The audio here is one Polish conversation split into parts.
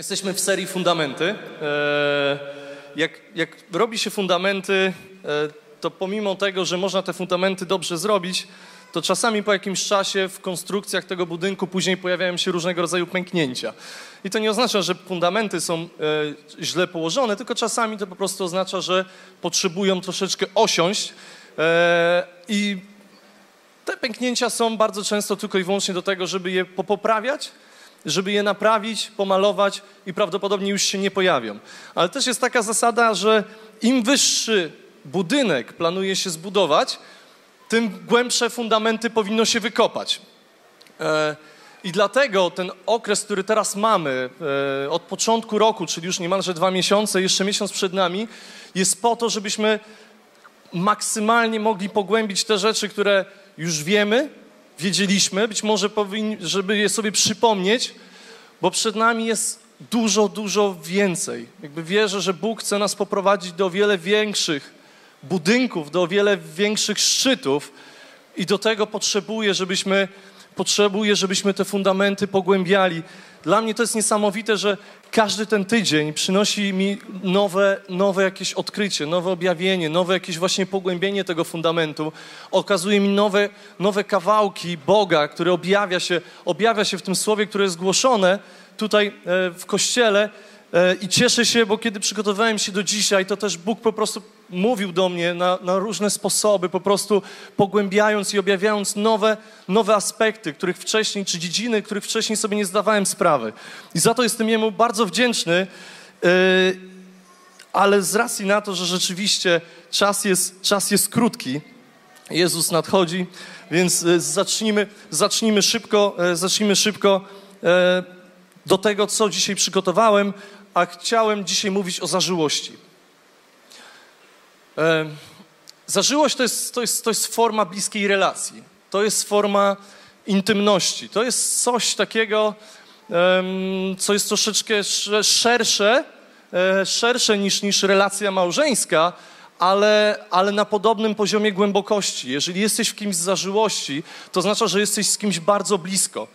Jesteśmy w serii Fundamenty. E, Jak, jak robi się fundamenty, e, to pomimo tego, że można te fundamenty dobrze zrobić, to czasami po jakimś czasie w konstrukcjach tego budynku później pojawiają się różnego rodzaju pęknięcia. I to nie oznacza, że fundamenty są e, źle położone, tylko czasami to po prostu oznacza, że potrzebują troszeczkę osiąść i te pęknięcia są bardzo często tylko i wyłącznie do tego, żeby je popoprawiać, żeby je naprawić, pomalować i prawdopodobnie już się nie pojawią. Ale też jest taka zasada, że im wyższy budynek planuje się zbudować, tym głębsze fundamenty powinno się wykopać. E, I dlatego ten okres, który teraz mamy, e, od początku roku, czyli już niemalże dwa miesiące, jeszcze miesiąc przed nami, jest po to, żebyśmy maksymalnie mogli pogłębić te rzeczy, które już wiemy, wiedzieliśmy, być może powinni, żeby je sobie przypomnieć, bo przed nami jest dużo, dużo więcej. Jakby wierzę, że Bóg chce nas poprowadzić do wiele większych budynków, do wiele większych szczytów i do tego potrzebuje, żebyśmy, potrzebuje, żebyśmy te fundamenty pogłębiali. Dla mnie to jest niesamowite, że każdy ten tydzień przynosi mi nowe, nowe jakieś odkrycie, nowe objawienie, nowe jakieś właśnie pogłębienie tego fundamentu. Okazuje mi nowe, nowe kawałki Boga, które objawia się, objawia się w tym słowie, które jest głoszone tutaj e, w kościele. E, I cieszę się, bo kiedy przygotowałem się do dzisiaj, to też Bóg po prostu mówił do mnie na, na różne sposoby, po prostu pogłębiając i objawiając nowe, nowe aspekty, których wcześniej, czy dziedziny, których wcześniej sobie nie zdawałem sprawy. I za to jestem Jemu bardzo wdzięczny, yy, ale z racji na to, że rzeczywiście czas jest, czas jest krótki, Jezus nadchodzi, więc yy, zacznijmy, zacznijmy szybko, zacznijmy szybko do tego, co dzisiaj przygotowałem, a chciałem dzisiaj mówić o zażyłości. E, Zażyłość to jest, to, jest, to jest forma bliskiej relacji. To jest forma intymności. To jest coś takiego, co jest troszeczkę sz- szersze, e, szersze niż, niż relacja małżeńska, ale, ale na podobnym poziomie głębokości. Jeżeli jesteś w kimś z zażyłości, to oznacza, że jesteś z kimś bardzo blisko,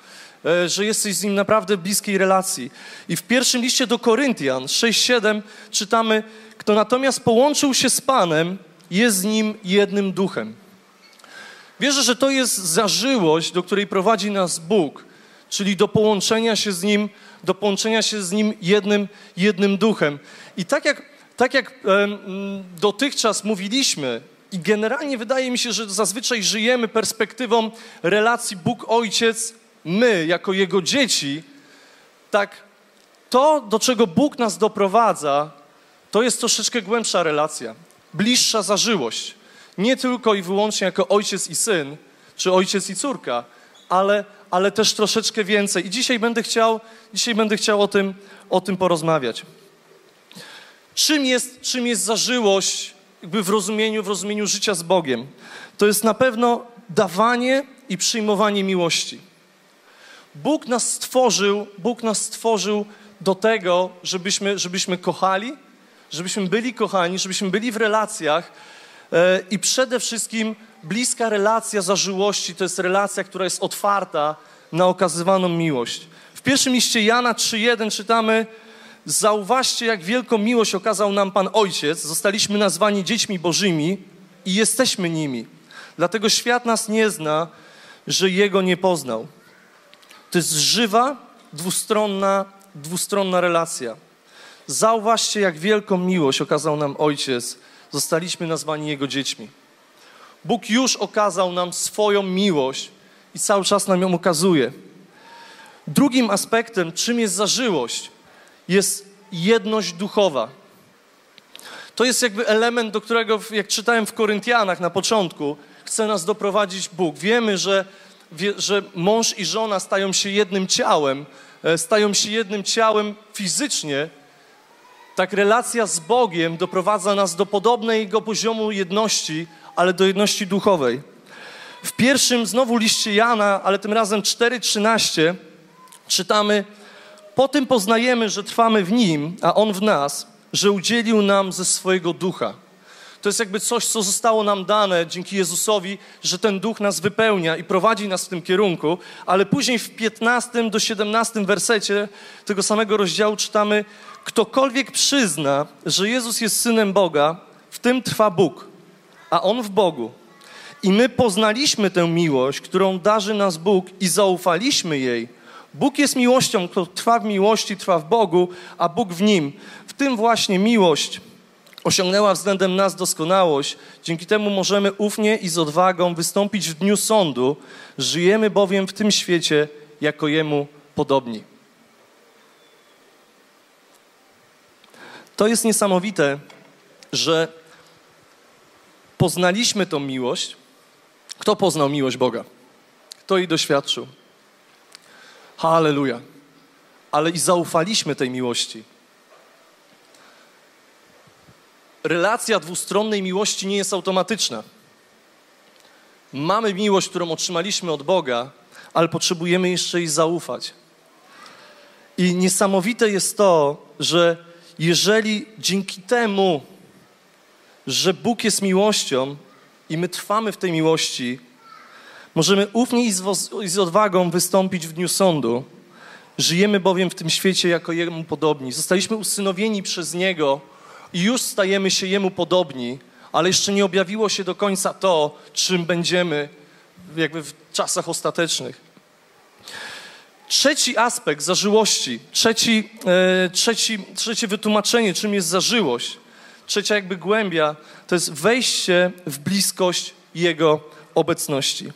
że jesteś z nim naprawdę w bliskiej relacji. I w pierwszym liście do Koryntian 6-7 czytamy, kto natomiast połączył się z Panem, jest z nim jednym duchem. Wierzę, że to jest zażyłość, do której prowadzi nas Bóg, czyli do połączenia się z Nim, do połączenia się z Nim jednym, jednym duchem. I tak jak, tak jak dotychczas mówiliśmy, i generalnie wydaje mi się, że zazwyczaj żyjemy perspektywą relacji Bóg-Ojciec, my jako Jego dzieci, tak to, do czego Bóg nas doprowadza, to jest troszeczkę głębsza relacja, bliższa zażyłość. Nie tylko i wyłącznie jako ojciec i syn, czy ojciec i córka, ale, ale też troszeczkę więcej. I dzisiaj będę chciał, dzisiaj będę chciał o, tym, o tym porozmawiać. Czym jest, czym jest zażyłość jakby w rozumieniu, w rozumieniu życia z Bogiem? To jest na pewno dawanie i przyjmowanie miłości. Bóg nas stworzył, Bóg nas stworzył do tego, żebyśmy, żebyśmy kochali, żebyśmy byli kochani, żebyśmy byli w relacjach e, i przede wszystkim bliska relacja zażyłości to jest relacja, która jest otwarta na okazywaną miłość. W pierwszym liście Jana 3:1 czytamy Zauważcie, jak wielką miłość okazał nam Pan Ojciec. Zostaliśmy nazwani dziećmi Bożymi i jesteśmy nimi. Dlatego świat nas nie zna, że Jego nie poznał. To jest żywa, dwustronna, dwustronna relacja. Zauważcie, jak wielką miłość okazał nam Ojciec. Zostaliśmy nazwani Jego dziećmi. Bóg już okazał nam swoją miłość i cały czas nam ją okazuje. Drugim aspektem, czym jest zażyłość, jest jedność duchowa. To jest jakby element, do którego, jak czytałem w Koryntianach na początku, chce nas doprowadzić Bóg. Wiemy, że, że mąż i żona stają się jednym ciałem, e, stają się jednym ciałem fizycznie, tak relacja z Bogiem doprowadza nas do podobnego poziomu jedności, ale do jedności duchowej. W pierwszym znowu liście Jana, ale tym razem 4:13 czytamy: Po tym poznajemy, że trwamy w nim, a on w nas, że udzielił nam ze swojego ducha. To jest jakby coś, co zostało nam dane dzięki Jezusowi, że ten duch nas wypełnia i prowadzi nas w tym kierunku, ale później w 15 do 17 wersecie tego samego rozdziału czytamy: Ktokolwiek przyzna, że Jezus jest synem Boga, w tym trwa Bóg, a on w Bogu. I my poznaliśmy tę miłość, którą darzy nas Bóg i zaufaliśmy jej. Bóg jest miłością, kto trwa w miłości, trwa w Bogu, a Bóg w nim. W tym właśnie miłość osiągnęła względem nas doskonałość. Dzięki temu możemy ufnie i z odwagą wystąpić w dniu sądu. Żyjemy bowiem w tym świecie jako Jemu podobni. To jest niesamowite, że poznaliśmy tą miłość. Kto poznał miłość Boga? Kto jej doświadczył? Halleluja. Ale i zaufaliśmy tej miłości. Relacja dwustronnej miłości nie jest automatyczna. Mamy miłość, którą otrzymaliśmy od Boga, ale potrzebujemy jeszcze jej zaufać. I niesamowite jest to, że jeżeli dzięki temu, że Bóg jest miłością i my trwamy w tej miłości, możemy ufnie i z, odwagą wystąpić w dniu sądu. Żyjemy bowiem w tym świecie jako Jemu podobni. Zostaliśmy usynowieni przez Niego i już stajemy się Jemu podobni, ale jeszcze nie objawiło się do końca to, czym będziemy jakby w czasach ostatecznych. Trzeci aspekt zażyłości, trzeci, e, trzeci, trzecie wytłumaczenie, czym jest zażyłość, trzecia jakby głębia, to jest wejście w bliskość Jego obecności.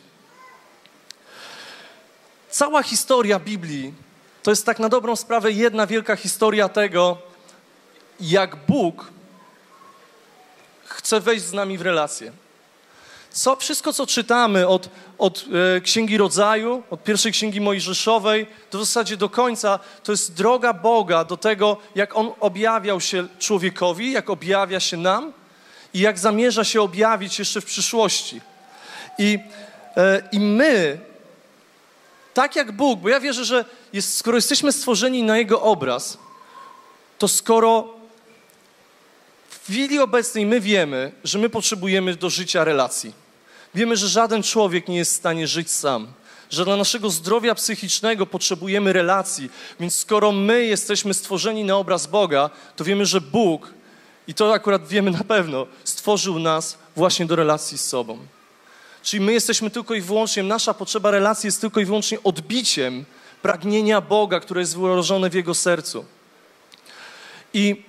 Cała historia Biblii to jest tak na dobrą sprawę jedna wielka historia tego, jak Bóg chce wejść z nami w relację. Co, wszystko, co czytamy od, od e, Księgi Rodzaju, od pierwszej Księgi Mojżeszowej, to w zasadzie do końca, to jest droga Boga do tego, jak On objawiał się człowiekowi, jak objawia się nam i jak zamierza się objawić jeszcze w przyszłości. I, e, i my, tak jak Bóg, bo ja wierzę, że jest, skoro jesteśmy stworzeni na Jego obraz, to skoro chwili obecnej my wiemy, że my potrzebujemy do życia relacji. Wiemy, że żaden człowiek nie jest w stanie żyć sam. Że dla naszego zdrowia psychicznego potrzebujemy relacji. Więc skoro my jesteśmy stworzeni na obraz Boga, to wiemy, że Bóg, i to akurat wiemy na pewno, stworzył nas właśnie do relacji z sobą. Czyli my jesteśmy tylko i wyłącznie, nasza potrzeba relacji jest tylko i wyłącznie odbiciem pragnienia Boga, które jest wyłożone w Jego sercu. I,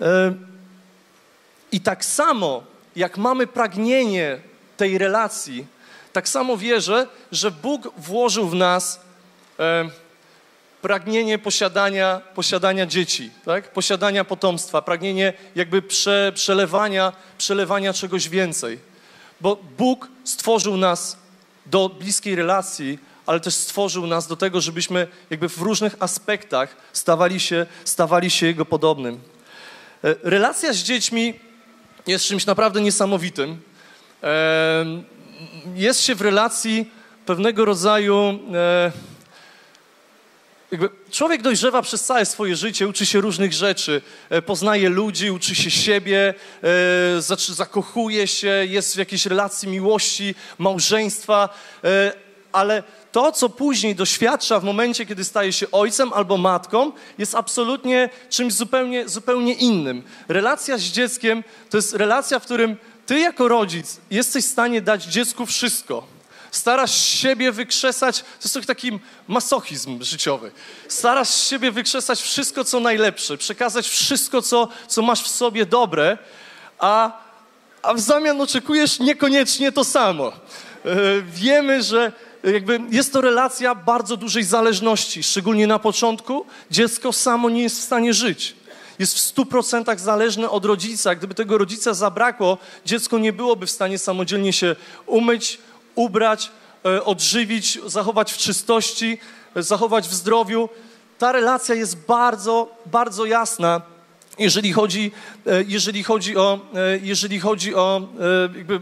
yy, I tak samo, jak mamy pragnienie tej relacji, tak samo wierzę, że Bóg włożył w nas e, pragnienie posiadania, posiadania dzieci, tak? posiadania potomstwa, pragnienie jakby prze, przelewania, przelewania czegoś więcej. Bo Bóg stworzył nas do bliskiej relacji, ale też stworzył nas do tego, żebyśmy jakby w różnych aspektach stawali się, stawali się Jego podobnym. E, relacja z dziećmi jest czymś naprawdę niesamowitym jest się w relacji pewnego rodzaju. E, człowiek dojrzewa przez całe swoje życie, uczy się różnych rzeczy, e, poznaje ludzi, uczy się siebie, e, zakochuje się, jest w jakiejś relacji miłości, małżeństwa, ale to, co później doświadcza w momencie, kiedy staje się ojcem albo matką, jest absolutnie czymś zupełnie, zupełnie innym. Relacja z dzieckiem to jest relacja, w którym ty jako rodzic jesteś w stanie dać dziecku wszystko. Starasz siebie wykrzesać, to jest taki masochizm życiowy. Starasz siebie wykrzesać wszystko, co najlepsze, przekazać wszystko, co, co masz w sobie dobre, a, a w zamian oczekujesz niekoniecznie to samo. Yy, wiemy, że jakby jest to relacja bardzo dużej zależności, szczególnie na początku. Dziecko samo nie jest w stanie żyć jest w stu procentach zależne od rodzica. Gdyby tego rodzica zabrakło, dziecko nie byłoby w stanie samodzielnie się umyć, ubrać, e, odżywić, zachować w czystości, e, zachować w zdrowiu. Ta relacja jest bardzo, bardzo jasna, jeżeli chodzi, e, jeżeli chodzi o, jeżeli chodzi o jakby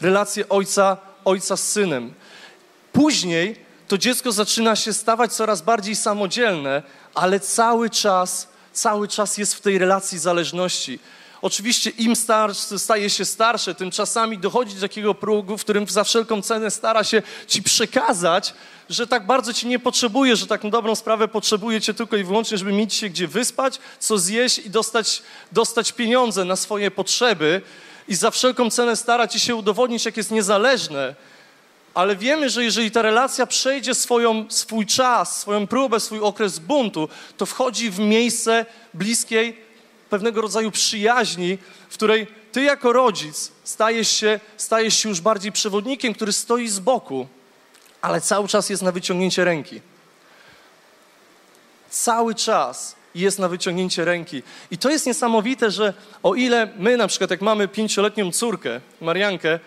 relację ojca, ojca z synem. Później to dziecko zaczyna się stawać coraz bardziej samodzielne, ale cały czas cały czas jest w tej relacji zależności. Oczywiście im starszy, staje się starsze, tym czasami dochodzi do takiego progu, w którym za wszelką cenę stara się ci przekazać, że tak bardzo ci nie potrzebuje, że tak na dobrą sprawę potrzebuje cię tylko i wyłącznie, żeby mieć się gdzie wyspać, co zjeść i dostać, dostać pieniądze na swoje potrzeby i za wszelką cenę stara ci się udowodnić, jak jest niezależne. Ale wiemy, że jeżeli ta relacja przejdzie swoją, swój czas, swoją próbę, swój okres buntu, to wchodzi w miejsce bliskiej pewnego rodzaju przyjaźni, w której ty jako rodzic stajesz się, stajesz się już bardziej przewodnikiem, który stoi z boku, ale cały czas jest na wyciągnięcie ręki. Cały czas jest na wyciągnięcie ręki. I to jest niesamowite, że o ile my na przykład, jak mamy pięcioletnią córkę, Mariankę,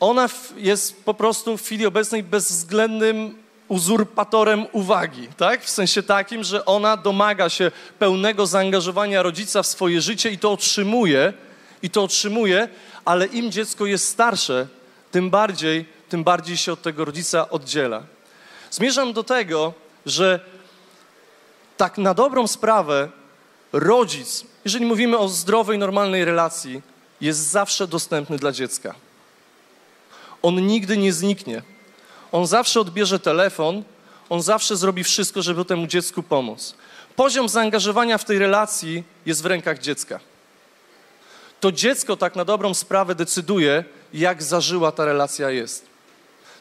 ona jest po prostu w chwili obecnej bezwzględnym uzurpatorem uwagi, tak? W sensie takim, że ona domaga się pełnego zaangażowania rodzica w swoje życie i to otrzymuje, i to otrzymuje, ale im dziecko jest starsze, tym bardziej, tym bardziej się od tego rodzica oddziela. Zmierzam do tego, że tak na dobrą sprawę rodzic, jeżeli mówimy o zdrowej, normalnej relacji, jest zawsze dostępny dla dziecka. On nigdy nie zniknie. On zawsze odbierze telefon, on zawsze zrobi wszystko, żeby temu dziecku pomóc. Poziom zaangażowania w tej relacji jest w rękach dziecka. To dziecko tak na dobrą sprawę decyduje, jak zażyła ta relacja jest.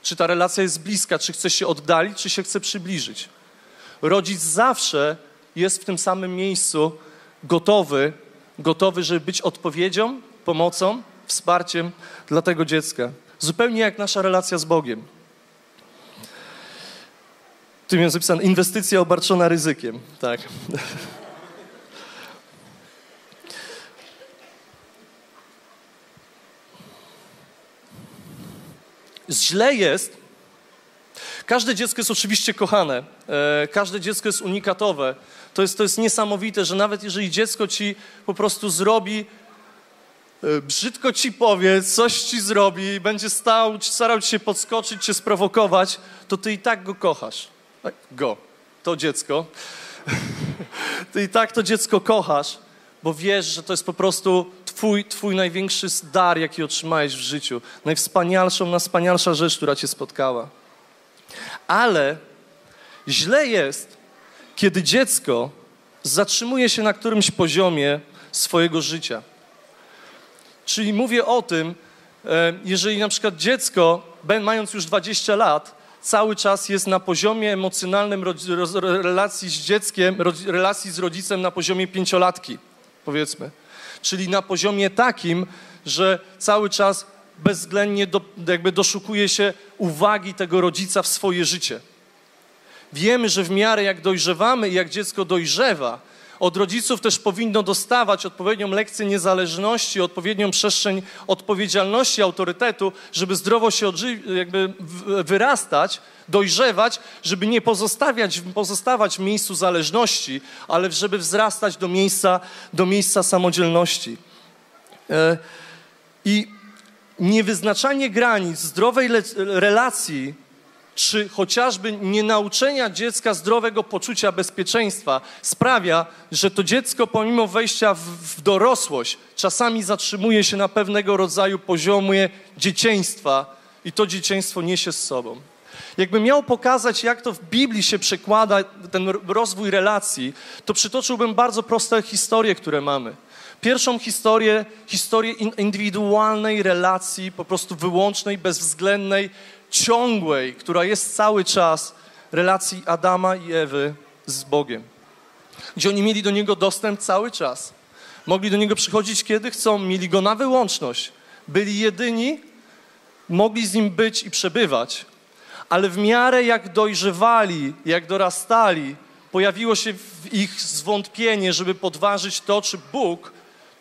Czy ta relacja jest bliska, czy chce się oddalić, czy się chce przybliżyć. Rodzic zawsze jest w tym samym miejscu gotowy, gotowy, żeby być odpowiedzią, pomocą, wsparciem dla tego dziecka. Zupełnie jak nasza relacja z Bogiem. Tu jest zapisane inwestycja obarczona ryzykiem. Tak. Źle jest. Każde dziecko jest oczywiście kochane. E, każde dziecko jest unikatowe. To jest, to jest niesamowite, że nawet jeżeli dziecko ci po prostu zrobi, brzydko ci powie, coś ci zrobi, będzie stał, starał ci się podskoczyć, cię sprowokować, to ty i tak go kochasz. Go, to dziecko. Ty i tak to dziecko kochasz, bo wiesz, że to jest po prostu twój, twój największy dar, jaki otrzymałeś w życiu. Najwspanialszą, najwspanialsza rzecz, która cię spotkała. Ale źle jest, kiedy dziecko zatrzymuje się na którymś poziomie swojego życia. Czyli mówię o tym, e, jeżeli na przykład dziecko, mając już 20 lat, cały czas jest na poziomie emocjonalnym relacji z dzieckiem, relacji z rodzicem na poziomie pięciolatki, powiedzmy. Czyli na poziomie takim, że cały czas bezwzględnie do, jakby doszukuje się uwagi tego rodzica w swoje życie. Wiemy, że w miarę jak dojrzewamy i jak dziecko dojrzewa, od rodziców też powinno dostawać odpowiednią lekcję niezależności, odpowiednią przestrzeń odpowiedzialności, autorytetu, żeby zdrowo się jakby wyrastać, dojrzewać, żeby nie pozostawiać, pozostawać w miejscu zależności, ale żeby wzrastać do miejsca, do miejsca samodzielności. E, I niewyznaczanie granic zdrowej relacji czy chociażby nienauczenia dziecka zdrowego poczucia bezpieczeństwa sprawia, że to dziecko pomimo wejścia w, w, dorosłość czasami zatrzymuje się na pewnego rodzaju poziomie dzieciństwa i to dzieciństwo niesie z sobą. Jakbym miał pokazać, jak to w Biblii się przekłada ten rozwój relacji, to przytoczyłbym bardzo proste historie, które mamy. Pierwszą historię, historię indywidualnej relacji, po prostu wyłącznej, bezwzględnej, ciągłej, która jest cały czas relacji Adama i Ewy z Bogiem. Gdzie oni mieli do Niego dostęp cały czas. Mogli do Niego przychodzić kiedy chcą, mieli Go na wyłączność. Byli jedyni, mogli z Nim być i przebywać. Ale w miarę jak dojrzewali, jak dorastali, pojawiło się w ich zwątpienie, żeby podważyć to, czy Bóg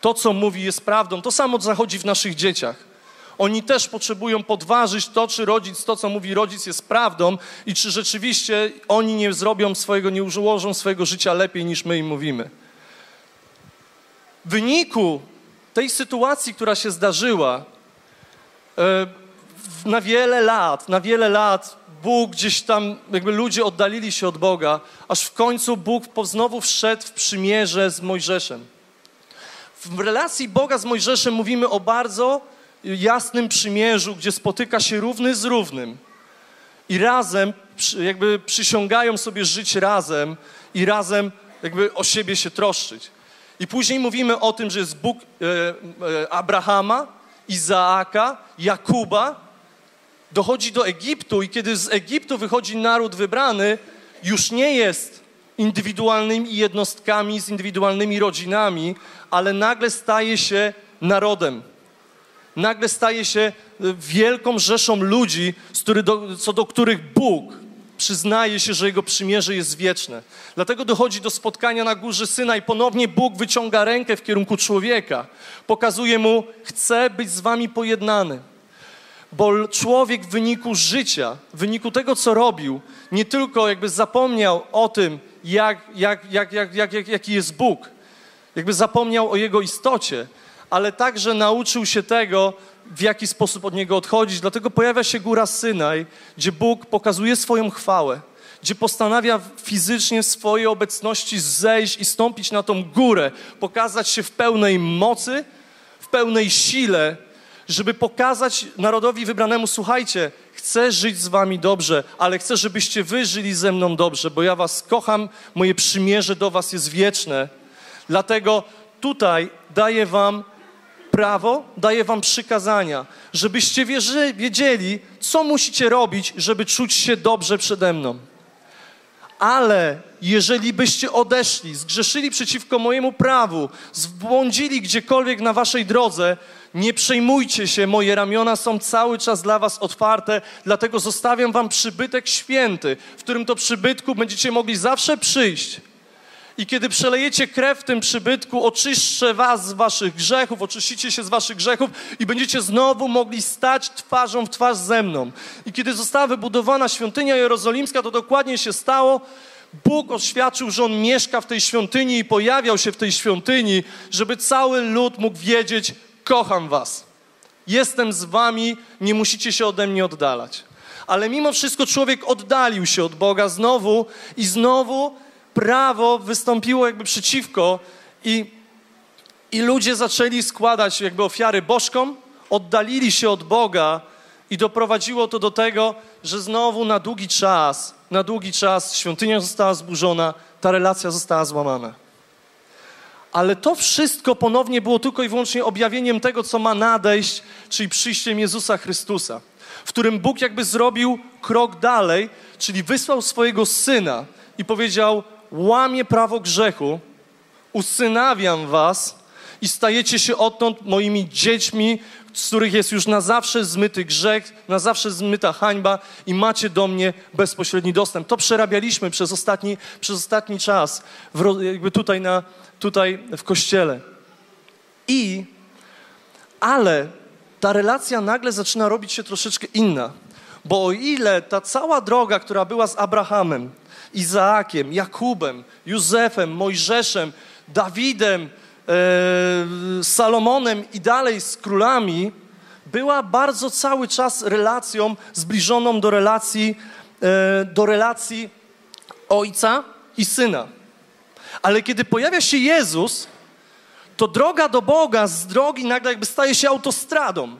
to, co mówi, jest prawdą. To samo zachodzi w naszych dzieciach. Oni też potrzebują podważyć to, czy rodzic, to co mówi rodzic jest prawdą i czy rzeczywiście oni nie zrobią swojego, nie ułożą swojego życia lepiej niż my im mówimy. W wyniku tej sytuacji, która się zdarzyła, e, na wiele lat, na wiele lat Bóg gdzieś tam, jakby ludzie oddalili się od Boga, aż w końcu Bóg znowu wszedł w przymierze z Mojżeszem. w relacji Boga z Mojżeszem mówimy o bardzo jasnym przymierzu, gdzie spotyka się równy z równym i razem jakby przysiągają sobie żyć razem i razem jakby o siebie się troszczyć. I później mówimy o tym, że jest Bóg e, e, Abrahama, Izaaka, Jakuba. Dochodzi do Egiptu i kiedy z Egiptu wychodzi naród wybrany, już nie jest indywidualnymi jednostkami, z indywidualnymi rodzinami, ale nagle staje się narodem. Nagle staje się e, wielką rzeszą ludzi, co do których Bóg przyznaje się, że Jego przymierze jest wieczne. Dlatego dochodzi do spotkania na górze Syna i ponownie Bóg wyciąga rękę w kierunku człowieka. Pokazuje mu, chcę być z wami pojednany. Bo człowiek w wyniku życia, w wyniku tego, co robił, nie tylko jakby zapomniał o tym, jak, jak, jak, jak, jak, jak, jaki jest Bóg, jakby zapomniał o Jego istocie, ale także nauczył się tego, w jaki sposób od Niego odchodzić. Dlatego pojawia się góra Synaj, gdzie Bóg pokazuje swoją chwałę, gdzie postanawia fizycznie w swojej obecności zejść i stąpić na tą górę, pokazać się w pełnej mocy, w pełnej sile, żeby pokazać narodowi wybranemu, słuchajcie, chcę żyć z wami dobrze, ale chcę, żebyście wy żyli ze mną dobrze, bo ja was kocham, moje przymierze do was jest wieczne. Dlatego tutaj daję wam prawo, daję wam przykazania, żebyście wierzy, wiedzieli, co musicie robić, żeby czuć się dobrze przede mną. Ale jeżeli byście odeszli, zgrzeszyli przeciwko mojemu prawu, zbłądzili gdziekolwiek na waszej drodze, nie przejmujcie się, moje ramiona są cały czas dla was otwarte, dlatego zostawiam wam przybytek święty, w którym to przybytku będziecie mogli zawsze przyjść i kiedy przelejecie krew w tym przybytku, oczyszczę was z waszych grzechów, oczyścicie się z waszych grzechów i będziecie znowu mogli stać twarzą w twarz ze mną. I kiedy została wybudowana świątynia jerozolimska, to dokładnie się stało. Bóg oświadczył, że On mieszka w tej świątyni i pojawiał się w tej świątyni, żeby cały lud mógł wiedzieć, kocham was. Jestem z wami, nie musicie się ode mnie oddalać. Ale mimo wszystko człowiek oddalił się od Boga znowu i znowu prawo wystąpiło jakby przeciwko i, i ludzie zaczęli składać jakby ofiary bożkom, oddalili się od Boga i doprowadziło to do tego, że znowu na długi czas, na długi czas świątynia została zburzona, ta relacja została złamana. Ale to wszystko ponownie było tylko i wyłącznie objawieniem tego, co ma nadejść, czyli przyjściem Jezusa Chrystusa, w którym Bóg jakby zrobił krok dalej, czyli wysłał swojego Syna i powiedział: łamie prawo grzechu, usynawiam was i stajecie się odtąd moimi dziećmi, z których jest już na zawsze zmyty grzech, na zawsze zmyta hańba i macie do mnie bezpośredni dostęp. To przerabialiśmy przez ostatni, przez ostatni czas, w, jakby tutaj, na, tutaj w kościele. I, ale ta relacja nagle zaczyna robić się troszeczkę inna. Bo o ile ta cała droga, która była z Abrahamem, Izaakiem, Jakubem, Józefem, Mojżeszem, Dawidem, e, Salomonem i dalej z królami, była bardzo cały czas relacją zbliżoną do relacji, e, do relacji ojca i syna. Ale kiedy pojawia się Jezus, to droga do Boga z drogi nagle jakby staje się autostradą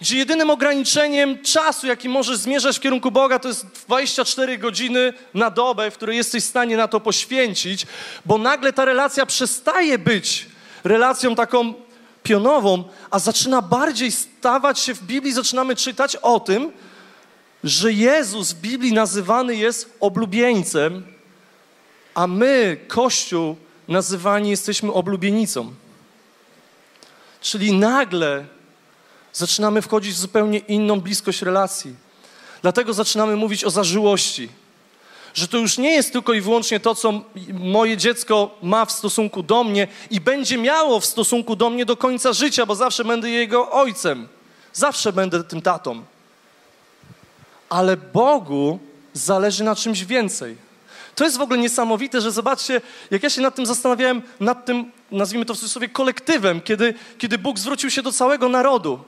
gdzie jedynym ograniczeniem czasu, jaki możesz zmierzać w kierunku Boga, to jest 24 godziny na dobę, w której jesteś w stanie na to poświęcić, bo nagle ta relacja przestaje być relacją taką pionową, a zaczyna bardziej stawać się w Biblii, zaczynamy czytać o tym, że Jezus w Biblii nazywany jest oblubieńcem, a my, Kościół, nazywani jesteśmy oblubienicą. Czyli nagle zaczynamy wchodzić w zupełnie inną bliskość relacji. Dlatego zaczynamy mówić o zażyłości. Że to już nie jest tylko i wyłącznie to, co moje dziecko ma w stosunku do mnie i będzie miało w stosunku do mnie do końca życia, bo zawsze będę jego ojcem. Zawsze będę tym tatą. Ale Bogu zależy na czymś więcej. To jest w ogóle niesamowite, że zobaczcie, jak ja się nad tym zastanawiałem, nad tym, nazwijmy to w cudzysłowie, kolektywem, kiedy, kiedy Bóg zwrócił się do całego narodu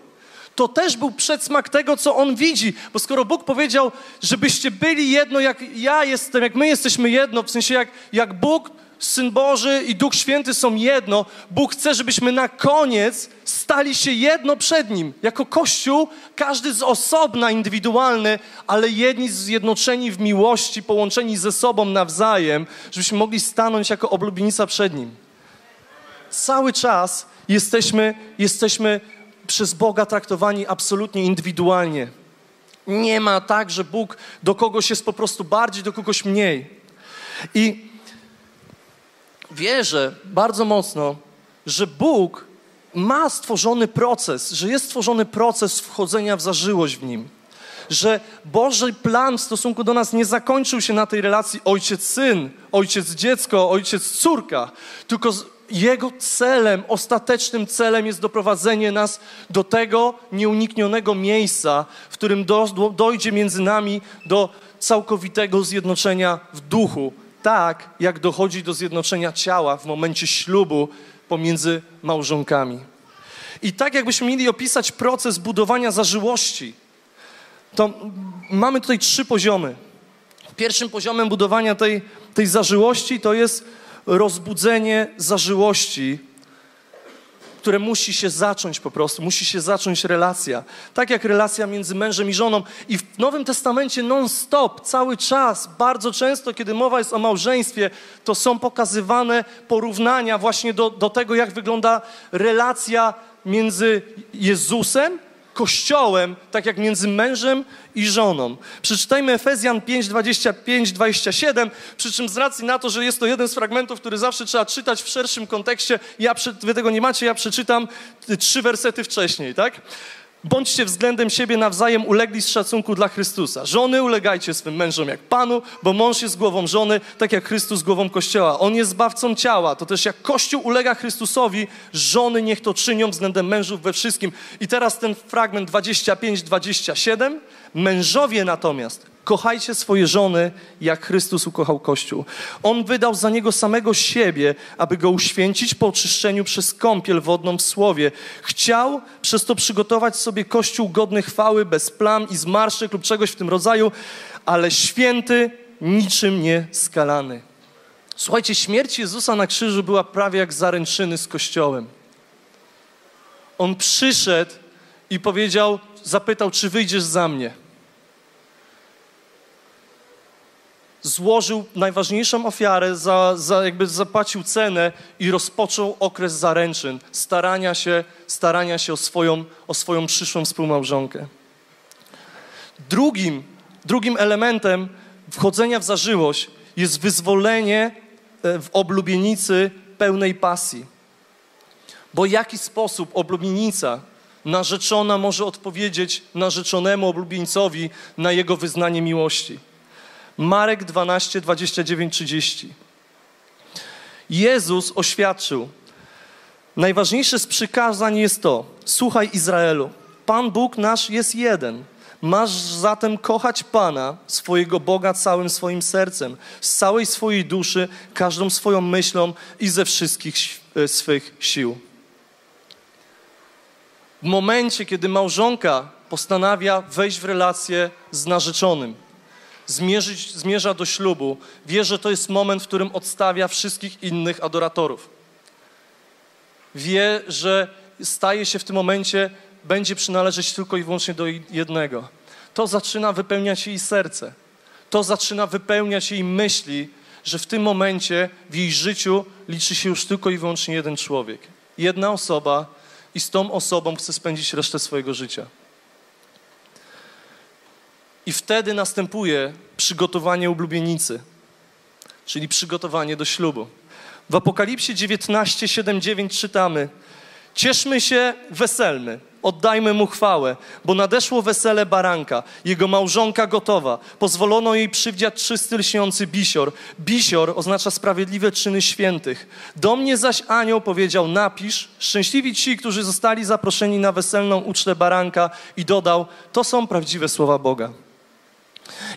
to też był przedsmak tego, co on widzi. Bo skoro Bóg powiedział, żebyście byli jedno, jak ja jestem, jak my jesteśmy jedno, w sensie jak, jak Bóg Syn Boży i Duch Święty są jedno. Bóg chce, żebyśmy na koniec stali się jedno przed Nim. Jako Kościół, każdy z osobna, indywidualny, ale jedni zjednoczeni w miłości, połączeni ze sobą nawzajem, żebyśmy mogli stanąć jako oblubienica przed Nim. Cały czas jesteśmy, jesteśmy przez Boga traktowani absolutnie indywidualnie. Nie ma tak, że Bóg do kogoś jest po prostu bardziej, do kogoś mniej. I wierzę bardzo mocno, że Bóg ma stworzony proces, że jest stworzony proces wchodzenia w zażyłość w Nim. Że Boży plan w stosunku do nas nie zakończył się na tej relacji ojciec-syn, ojciec-dziecko, ojciec-córka, tylko jego celem, ostatecznym celem jest doprowadzenie nas do tego nieuniknionego miejsca, w którym do, do, dojdzie między nami do całkowitego zjednoczenia w duchu. Tak, jak dochodzi do zjednoczenia ciała w momencie ślubu pomiędzy małżonkami. I tak, jakbyśmy mieli opisać proces budowania zażyłości, to mamy tutaj trzy poziomy. Pierwszym poziomem budowania tej, tej zażyłości to jest rozbudzenie zażyłości, które musi się zacząć po prostu, musi się zacząć relacja. Tak jak relacja między mężem i żoną. I w Nowym Testamencie non-stop, cały czas, bardzo często, kiedy mowa jest o małżeństwie, to są pokazywane porównania właśnie do, do tego, jak wygląda relacja między Jezusem kościołem, tak jak między mężem i żoną. Przeczytajmy Efezjan 5, 25, 27, przy czym z racji na to, że jest to jeden z fragmentów, który zawsze trzeba czytać w szerszym kontekście, ja, wy tego nie macie, ja przeczytam trzy wersety wcześniej, tak? Bądźcie względem siebie nawzajem ulegli z szacunku dla Chrystusa. Żony ulegajcie swym mężom jak Panu, bo mąż jest głową żony, tak jak Chrystus głową Kościoła. On jest zbawcą ciała. To też jak Kościół ulega Chrystusowi, żony niech to czynią względem mężów we wszystkim. I teraz ten fragment 25-27. Mężowie natomiast Kochajcie swoje żony, jak Chrystus ukochał Kościół. On wydał za niego samego siebie, aby go uświęcić po oczyszczeniu przez kąpiel wodną w słowie. Chciał przez to przygotować sobie Kościół godny chwały, bez plam i zmarszczek lub czegoś w tym rodzaju, ale święty, niczym nie skalany. Słuchajcie, śmierć Jezusa na krzyżu była prawie jak zaręczyny z Kościołem. On przyszedł i powiedział, zapytał, czy wyjdziesz za mnie. Złożył najważniejszą ofiarę, za, za, jakby zapłacił cenę i rozpoczął okres zaręczyn, starania się, starania się o, swoją, o swoją przyszłą współmałżonkę. Drugim, drugim elementem wchodzenia w zażyłość jest wyzwolenie e, w oblubienicy pełnej pasji. Bo w jaki sposób oblubienica narzeczona może odpowiedzieć narzeczonemu oblubieńcowi na jego wyznanie miłości? Marek 12, 29, 30. Jezus oświadczył, najważniejsze z przykazań jest to, słuchaj Izraelu, Pan Bóg nasz jest jeden. Masz zatem kochać Pana, swojego Boga całym swoim sercem, z całej swojej duszy, każdą swoją myślą i ze wszystkich e, swych sił. W momencie, kiedy małżonka postanawia wejść w relację z narzeczonym, zmierzyć, zmierza do ślubu, wie, że to jest moment, w którym odstawia wszystkich innych adoratorów. Wie, że staje się w tym momencie, będzie przynależeć tylko i wyłącznie do jednego. To zaczyna wypełniać jej serce. To zaczyna wypełniać jej myśli, że w tym momencie w jej życiu liczy się już tylko i wyłącznie jeden człowiek. Jedna osoba i z tą osobą chce spędzić resztę swojego życia. I wtedy następuje przygotowanie ublubienicy, czyli przygotowanie do ślubu. W Apokalipsie 19, 7, 9 czytamy: Cieszmy się, weselmy, oddajmy mu chwałę, bo nadeszło wesele baranka, jego małżonka gotowa. Pozwolono jej przywdziać czysty lśniący bisior. Bisior oznacza sprawiedliwe czyny świętych. Do mnie zaś anioł powiedział: Napisz, szczęśliwi ci, którzy zostali zaproszeni na weselną ucztę baranka, i dodał: To są prawdziwe słowa Boga.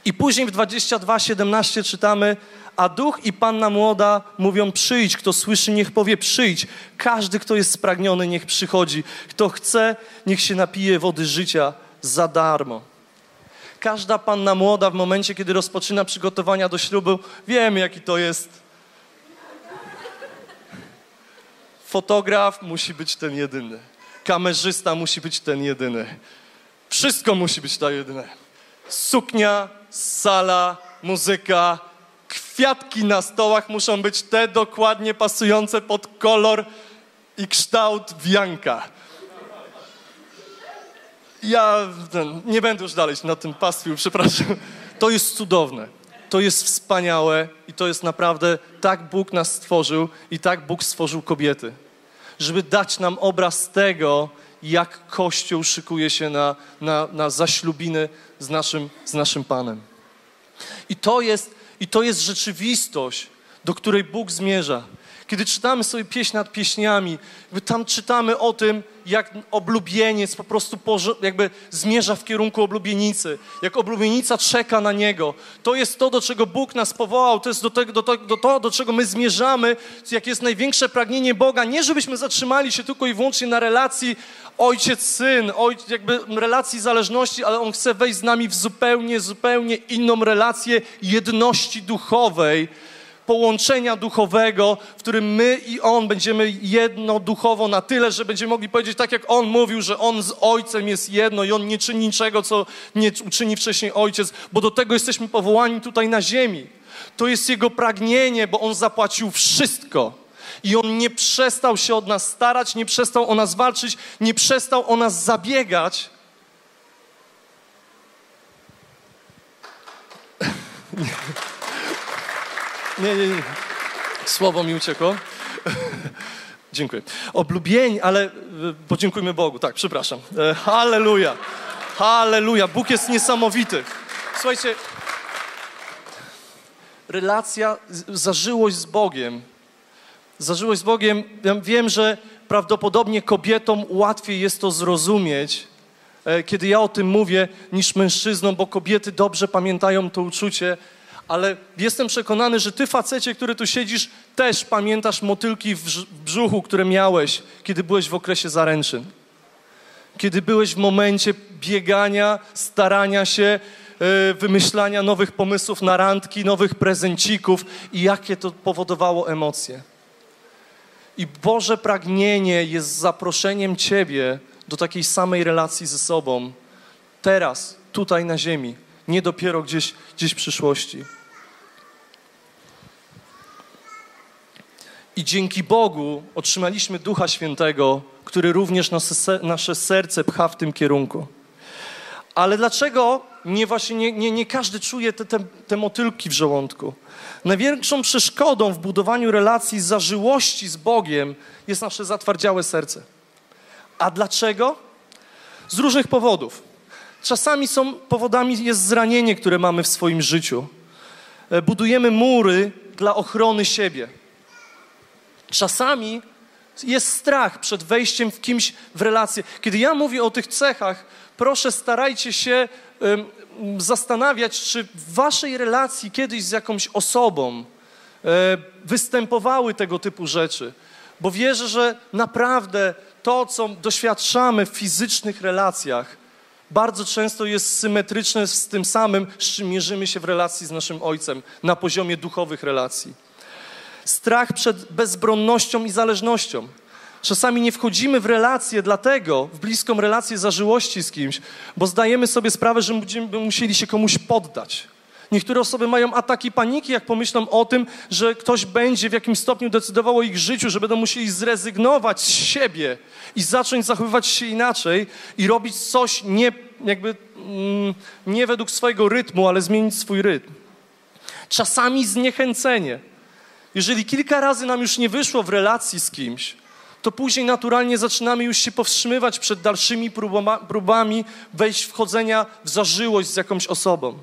I później w 22:17 czytamy, a duch i panna młoda mówią: Przyjdź, kto słyszy, niech powie: Przyjdź. Każdy, kto jest spragniony, niech przychodzi. Kto chce, niech się napije wody życia za darmo. Każda panna młoda w momencie, kiedy rozpoczyna przygotowania do ślubu, wiemy, jaki to jest Fotograf musi być ten jedyny. Kamerzysta musi być ten jedyny. Wszystko musi być to jedyne. Suknia, sala, muzyka, kwiatki na stołach muszą być te dokładnie pasujące pod kolor i kształt wianka. Ja nie będę już dalej na tym pastwił, przepraszam. To jest cudowne, to jest wspaniałe i to jest naprawdę, tak Bóg nas stworzył i tak Bóg stworzył kobiety. Żeby dać nam obraz tego, jak Kościół szykuje się na, na, na zaślubiny z naszym, z naszym Panem. I to, jest, I to jest rzeczywistość, do której Bóg zmierza. Kiedy czytamy sobie pieśń nad pieśniami, tam czytamy o tym, jak oblubieniec po prostu jakby zmierza w kierunku oblubienicy, jak oblubienica czeka na niego. To jest to, do czego Bóg nas powołał, to jest do, tego, do, to, do to, do czego my zmierzamy, jak jest największe pragnienie Boga. Nie, żebyśmy zatrzymali się tylko i wyłącznie na relacji ojciec-syn, ojciec, jakby relacji zależności, ale On chce wejść z nami w zupełnie, zupełnie inną relację jedności duchowej, połączenia duchowego, w którym my i On będziemy jedno duchowo na tyle, że będziemy mogli powiedzieć tak, jak On mówił, że On z Ojcem jest jedno i On nie czyni niczego, co nie uczyni wcześniej Ojciec, bo do tego jesteśmy powołani tutaj na ziemi. To jest Jego pragnienie, bo On zapłacił wszystko. I On nie przestał się od nas starać, nie przestał o nas walczyć, nie przestał o nas zabiegać. Nie, nie, nie. Słowo mi uciekło. Dziękuję. Oblubień, ale e, podziękujmy Bogu. Tak, przepraszam. E, halleluja. Halleluja. Bóg jest niesamowity. Słuchajcie, relacja, zażyłość z Bogiem. Zażyłość z Bogiem, ja wiem, że prawdopodobnie kobietom łatwiej jest to zrozumieć, e, kiedy ja o tym mówię, niż mężczyznom, bo kobiety dobrze pamiętają to uczucie, ale jestem przekonany, że ty, facecie, który tu siedzisz, też pamiętasz motylki w brzuchu, które miałeś, kiedy byłeś w okresie zaręczyn. Kiedy byłeś w momencie biegania, starania się, yy, wymyślania nowych pomysłów na randki, nowych prezencików i jakie to powodowało emocje. I Boże pragnienie jest zaproszeniem Ciebie do takiej samej relacji ze sobą. Teraz, tutaj na ziemi nie dopiero gdzieś, gdzieś w przyszłości. I dzięki Bogu otrzymaliśmy Ducha Świętego, który również nasze, serce pcha w tym kierunku. Ale dlaczego nie, właśnie nie, nie, nie każdy czuje te, te, te motylki w żołądku? Największą przeszkodą w budowaniu relacji zażyłości z Bogiem jest nasze zatwardziałe serce. A dlaczego? Z różnych powodów. Czasami są powodami jest zranienie, które mamy w swoim życiu. E, budujemy mury dla ochrony siebie. Czasami jest strach przed wejściem w kimś w relację. Kiedy ja mówię o tych cechach, proszę starajcie się um, zastanawiać, czy w waszej relacji kiedyś z jakąś osobą e, występowały tego typu rzeczy. Bo wierzę, że naprawdę to, co doświadczamy w fizycznych relacjach, bardzo często jest symetryczne z tym samym, z czym mierzymy się w relacji z naszym Ojcem, na poziomie duchowych relacji. Strach przed bezbronnością i zależnością. Czasami nie wchodzimy w relację dlatego, w bliską relację zażyłości z kimś, bo zdajemy sobie sprawę, że będziemy musieli się komuś poddać. Niektóre osoby mają ataki paniki, jak pomyślą o tym, że ktoś będzie w jakimś stopniu decydował o ich życiu, że będą musieli zrezygnować z siebie i zacząć zachowywać się inaczej i robić coś nie, jakby, mm, nie według swojego rytmu, ale zmienić swój rytm. Czasami zniechęcenie. Jeżeli kilka razy nam już nie wyszło w relacji z kimś, to później naturalnie zaczynamy już się powstrzymywać przed dalszymi próbami wejść wchodzenia w zażyłość z jakąś osobą.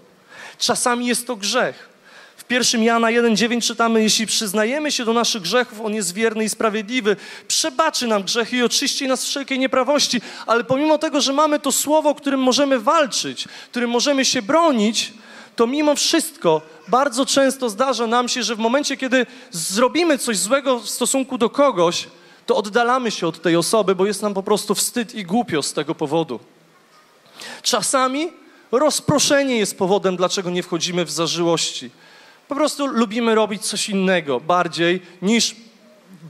Czasami jest to grzech. W 1 Jana 1,9 czytamy, jeśli przyznajemy się do naszych grzechów, On jest wierny i sprawiedliwy, przebaczy nam grzechy i oczyści nas wszelkiej nieprawości. Ale pomimo tego, że mamy to słowo, którym możemy walczyć, którym możemy się bronić, to mimo wszystko bardzo często zdarza nam się, że w momencie, kiedy zrobimy coś złego w stosunku do kogoś, to oddalamy się od tej osoby, bo jest nam po prostu wstyd i głupio z tego powodu. Czasami Rozproszenie jest powodem, dlaczego nie wchodzimy w zażyłości. Po prostu lubimy robić coś innego bardziej niż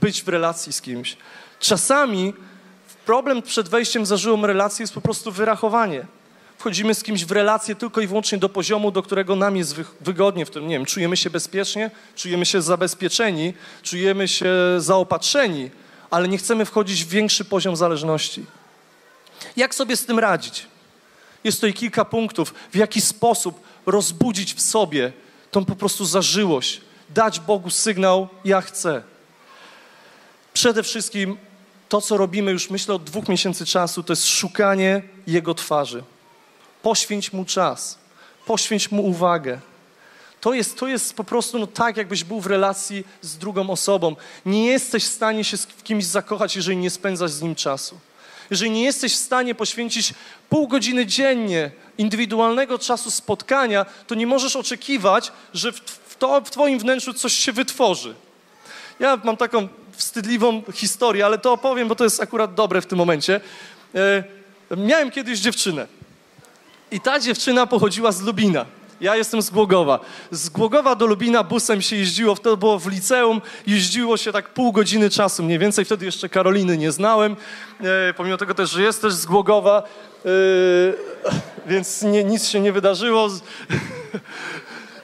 być w relacji z kimś. Czasami problem przed wejściem w zażyłą relację jest po prostu wyrachowanie. Wchodzimy z kimś w relację tylko i wyłącznie do poziomu, do którego nam jest wygodnie w tym, nie wiem, czujemy się bezpiecznie, czujemy się zabezpieczeni, czujemy się zaopatrzeni, ale nie chcemy wchodzić w większy poziom zależności. Jak sobie z tym radzić? Jest tutaj kilka punktów, w jaki sposób rozbudzić w sobie tą po prostu zażyłość, dać Bogu sygnał, ja chcę. Przede wszystkim to, co robimy już myślę od dwóch miesięcy czasu, to jest szukanie Jego twarzy. Poświęć Mu czas, poświęć Mu uwagę. To jest, to jest po prostu no, tak, jakbyś był w relacji z drugą osobą. Nie jesteś w stanie się z kimś zakochać, jeżeli nie spędzasz z nim czasu. Jeżeli nie jesteś w stanie poświęcić pół godziny dziennie indywidualnego czasu spotkania, to nie możesz oczekiwać, że w, to, w Twoim wnętrzu coś się wytworzy. Ja mam taką wstydliwą historię, ale to opowiem, bo to jest akurat dobre w tym momencie. E, miałem kiedyś dziewczynę i ta dziewczyna pochodziła z Lubina. Ja jestem z Głogowa. Z Głogowa do Lubina busem się jeździło, wtedy było w liceum, jeździło się tak pół godziny czasu mniej więcej. Wtedy jeszcze Karoliny nie znałem, e, pomimo tego też, że jest też z Głogowa, e, więc nie, nic się nie wydarzyło.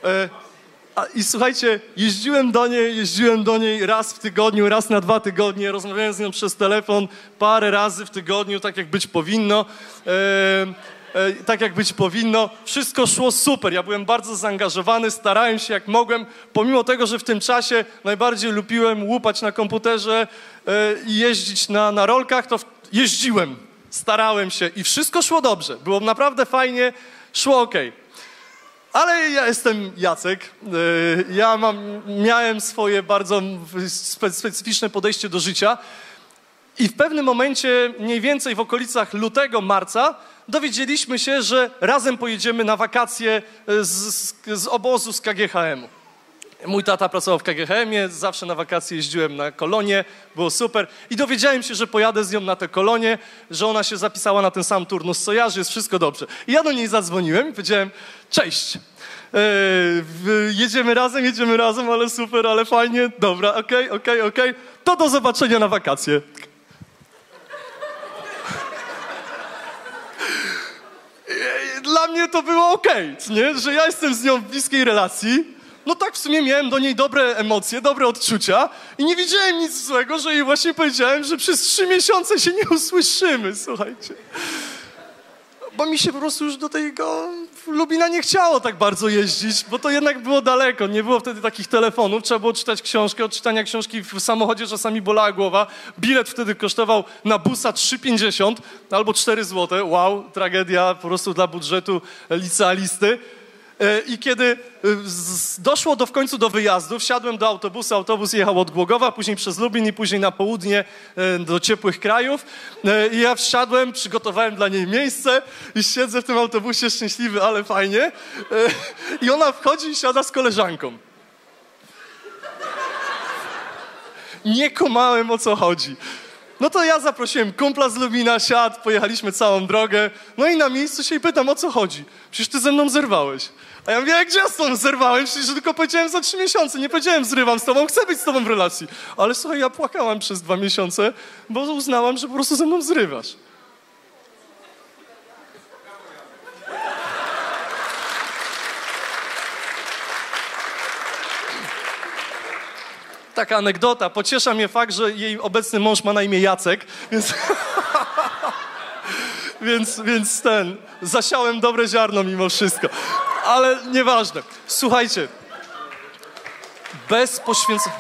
E, a, I słuchajcie, jeździłem do niej, jeździłem do niej raz w tygodniu, raz na dwa tygodnie, rozmawiałem z nią przez telefon parę razy w tygodniu, tak jak być powinno. E, tak jak być powinno. Wszystko szło super. Ja byłem bardzo zaangażowany, starałem się jak mogłem, pomimo tego, że w tym czasie najbardziej lubiłem łupać na komputerze e, i jeździć na, na rolkach, to jeździłem, starałem się i wszystko szło dobrze. Było naprawdę fajnie, szło ok. Ale ja jestem Jacek. E, ja mam, miałem swoje bardzo specyficzne podejście do życia. I w pewnym momencie, mniej więcej w okolicach lutego, marca, dowiedzieliśmy się, że razem pojedziemy na wakacje z, z, z obozu z KGHM-u. Mój tata pracował w KGHM-ie, zawsze na wakacje jeździłem na kolonie, było super. I dowiedziałem się, że pojadę z nią na te kolonie, że ona się zapisała na ten sam turnus co ja, że jest wszystko dobrze. I ja do niej zadzwoniłem i powiedziałem, cześć, e, jedziemy razem, jedziemy razem, ale super, ale fajnie, dobra, okej, okay, okej, okay, okej, okay. to do zobaczenia na wakacje. Dla mnie to było okej, nie? że ja jestem z nią w bliskiej relacji, no tak w sumie miałem do niej dobre emocje, dobre odczucia i nie widziałem nic złego, że jej właśnie powiedziałem, że przez trzy miesiące się nie usłyszymy, słuchajcie. Bo mi się po prostu już do tego Lubina nie chciało tak bardzo jeździć, bo to jednak było daleko, nie było wtedy takich telefonów, trzeba było czytać książkę, od czytania książki w samochodzie czasami bolała głowa, bilet wtedy kosztował na busa 3,50 albo 4 zł, wow, tragedia po prostu dla budżetu licealisty. E, I kiedy e, doszło do, w końcu do wyjazdu, wsiadłem do autobusu, autobus jechał od Głogowa, później przez Lubin i później na południe e, do ciepłych krajów. I ja wsiadłem, przygotowałem dla niej miejsce i siedzę w tym autobusie szczęśliwy, ale fajnie. I ona wchodzi i siada z koleżanką. Nie kumałem o co chodzi. No to ja zaprosiłem kumpla z Lubina, siadł, pojechaliśmy całą drogę. No i na miejscu się pytam, o co chodzi? Przecież ty ze mną zerwałeś. A ja mówię, jak ja z tobą zerwałem? Przecież tylko powiedziałem za trzy miesiące. Nie powiedziałem, zrywam z tobą, chcę być z tobą w relacji. Ale słuchaj, ja płakałam przez dwa miesiące, bo uznałam, że po prostu ze mną zrywasz. Taka anegdota. Pociesza mnie fakt, że jej obecny mąż ma na imię Jacek, więc... więc, więc ten, zasiałem dobre ziarno mimo wszystko. Ale nieważne. Słuchajcie, bez poświęcenia...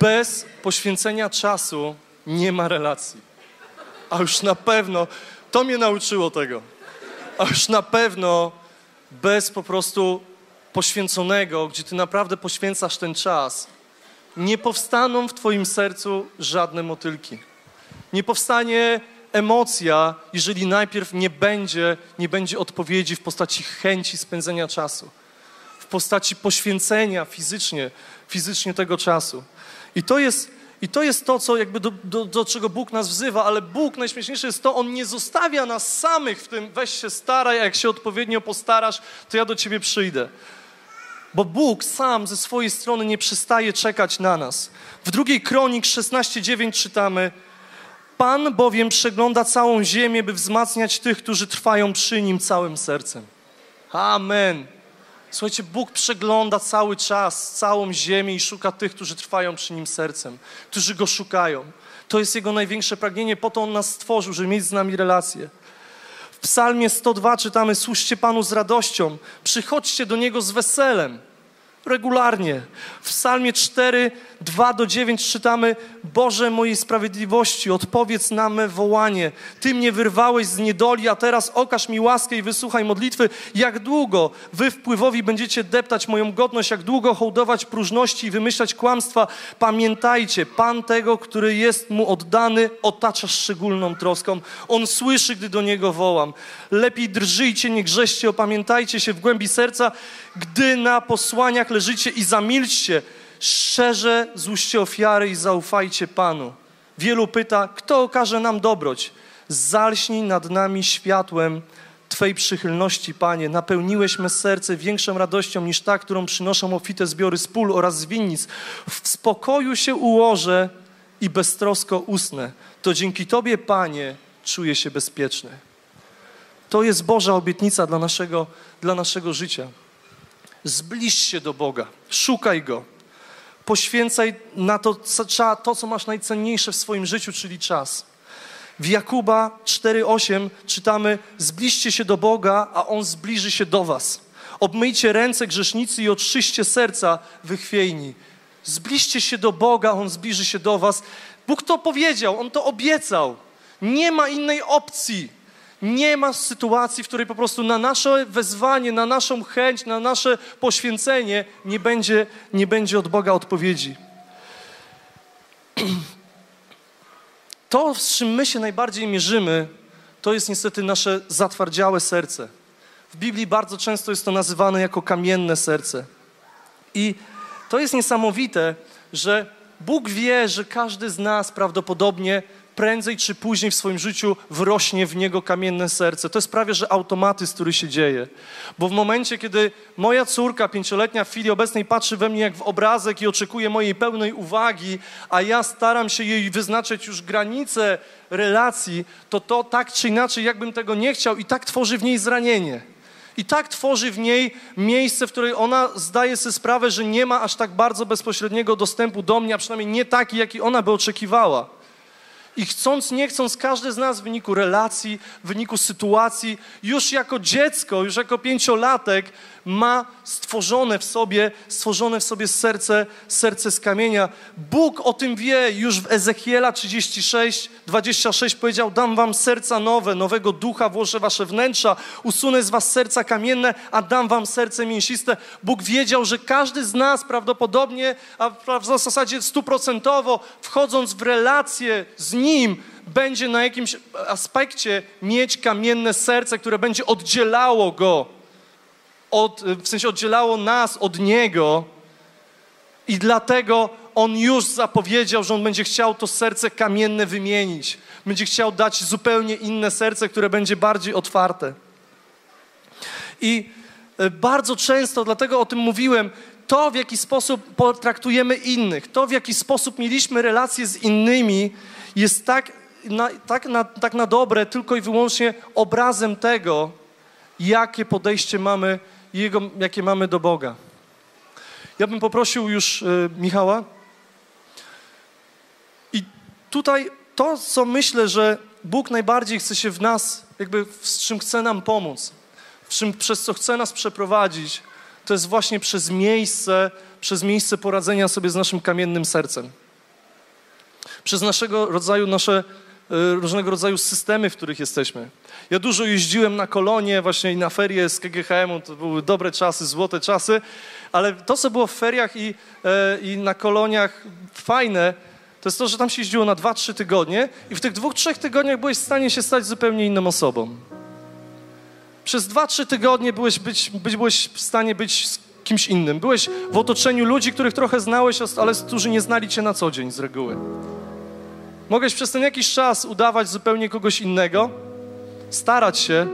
Bez poświęcenia czasu nie ma relacji. A już na pewno, to mnie nauczyło tego, a już na pewno bez po prostu poświęconego, gdzie ty naprawdę poświęcasz ten czas, nie powstaną w Twoim sercu żadne motylki. Nie powstanie emocja, jeżeli najpierw nie będzie, nie będzie odpowiedzi w postaci chęci spędzenia czasu, w postaci poświęcenia fizycznie, fizycznie tego czasu. I to jest, i to, jest to, co jakby do, do, do czego Bóg nas wzywa, ale Bóg, najśmieszniejsze jest to, On nie zostawia nas samych w tym, weź się staraj, a jak się odpowiednio postarasz, to ja do Ciebie przyjdę. Bo Bóg sam ze swojej strony nie przestaje czekać na nas. W drugiej kronik 16:9 czytamy: Pan bowiem przegląda całą ziemię, by wzmacniać tych, którzy trwają przy nim całym sercem. Amen. Słuchajcie, Bóg przegląda cały czas całą ziemię i szuka tych, którzy trwają przy nim sercem, którzy go szukają. To jest jego największe pragnienie, po to on nas stworzył, żeby mieć z nami relacje. W Psalmie 102 czytamy: Służcie Panu z radością, przychodźcie do niego z weselem regularnie. W Psalmie 4, 2 do 9 czytamy: Boże mojej sprawiedliwości, odpowiedz na me wołanie. Ty mnie wyrwałeś z niedoli, a teraz okaż mi łaskę i wysłuchaj modlitwy. Jak długo wy wpływowi będziecie deptać moją godność, jak długo hołdować próżności i wymyślać kłamstwa? Pamiętajcie, Pan tego, który jest mu oddany, otacza szczególną troską. On słyszy, gdy do niego wołam. Lepiej drżyjcie, nie grzeście, opamiętajcie się w głębi serca, gdy na posłaniach leżycie i zamilczcie. Szczerze złóżcie ofiary i zaufajcie Panu. Wielu pyta, kto okaże nam dobroć? Zalśnij nad nami światłem Twej przychylności, Panie. Napełniłeś me serce większą radością niż ta, którą przynoszą ofite zbiory z pól oraz z winnic. W spokoju się ułożę i beztrosko usnę. To dzięki Tobie, Panie, czuję się bezpieczny. To jest Boża obietnica dla naszego, dla naszego życia. Zbliż się do Boga, szukaj Go. Poświęcaj na to, to, co masz najcenniejsze w swoim życiu, czyli czas. W Jakuba 4:8 czytamy: Zbliżcie się do Boga, a On zbliży się do Was. Obmyjcie ręce grzesznicy i oczyście serca wychwiejni. Zbliżcie się do Boga, On zbliży się do Was. Bóg to powiedział, On to obiecał. Nie ma innej opcji. Nie ma sytuacji, w której po prostu na nasze wezwanie, na naszą chęć, na nasze poświęcenie nie będzie, nie będzie od Boga odpowiedzi. To, z czym my się najbardziej mierzymy, to jest niestety nasze zatwardziałe serce. W Biblii bardzo często jest to nazywane jako kamienne serce. I to jest niesamowite, że Bóg wie, że każdy z nas prawdopodobnie prędzej czy później w swoim życiu wrośnie w niego kamienne serce. To jest prawie, że automatyzm, który się dzieje. Bo w momencie, kiedy moja córka pięcioletnia w chwili obecnej patrzy we mnie jak w obrazek i oczekuje mojej pełnej uwagi, a ja staram się jej wyznaczyć już granice relacji, to to tak czy inaczej, jakbym tego nie chciał i tak tworzy w niej zranienie. I tak tworzy w niej miejsce, w której ona zdaje sobie sprawę, że nie ma aż tak bardzo bezpośredniego dostępu do mnie, a przynajmniej nie taki, jaki ona by oczekiwała. I chcąc, nie chcąc, każdy z nas w wyniku relacji, w wyniku sytuacji, już jako dziecko, już jako pięciolatek, ma stworzone w sobie, stworzone w sobie serce, serce z kamienia. Bóg o tym wie, już w Ezechiela 36, 26 powiedział, dam wam serca nowe, nowego ducha włożę wasze wnętrza, usunę z was serca kamienne, a dam wam serce mięsiste. Bóg wiedział, że każdy z nas prawdopodobnie, a w zasadzie stuprocentowo, wchodząc w relację z Nim, będzie na jakimś aspekcie mieć kamienne serce, które będzie oddzielało Go od, w sensie oddzielało nas od Niego i dlatego On już zapowiedział, że On będzie chciał to serce kamienne wymienić. Będzie chciał dać zupełnie inne serce, które będzie bardziej otwarte. I e, bardzo często, dlatego o tym mówiłem, to w jaki sposób potraktujemy innych, to w jaki sposób mieliśmy relacje z innymi, jest tak na, tak, na, tak na dobre tylko i wyłącznie obrazem tego, jakie podejście mamy jego, jakie mamy do Boga. Ja bym poprosił już y, Michała. I tutaj to, co myślę, że Bóg najbardziej chce się w nas, jakby z czym chce nam pomóc, czym, przez co chce nas przeprowadzić, to jest właśnie przez miejsce, przez miejsce poradzenia sobie z naszym kamiennym sercem. Przez naszego rodzaju, nasze y, różnego rodzaju systemy, w których jesteśmy. Ja dużo jeździłem na kolonie, właśnie i na ferie z KGHM-u, to były dobre czasy, złote czasy, ale to, co było w feriach i, e, i na koloniach fajne, to jest to, że tam się jeździło na 2-3 tygodnie i w tych dwóch, trzech tygodniach byłeś w stanie się stać zupełnie inną osobą. Przez 2-3 tygodnie byłeś, być, być, byłeś w stanie być kimś innym. Byłeś w otoczeniu ludzi, których trochę znałeś, ale którzy nie znali cię na co dzień z reguły. Mogłeś przez ten jakiś czas udawać zupełnie kogoś innego, starać się,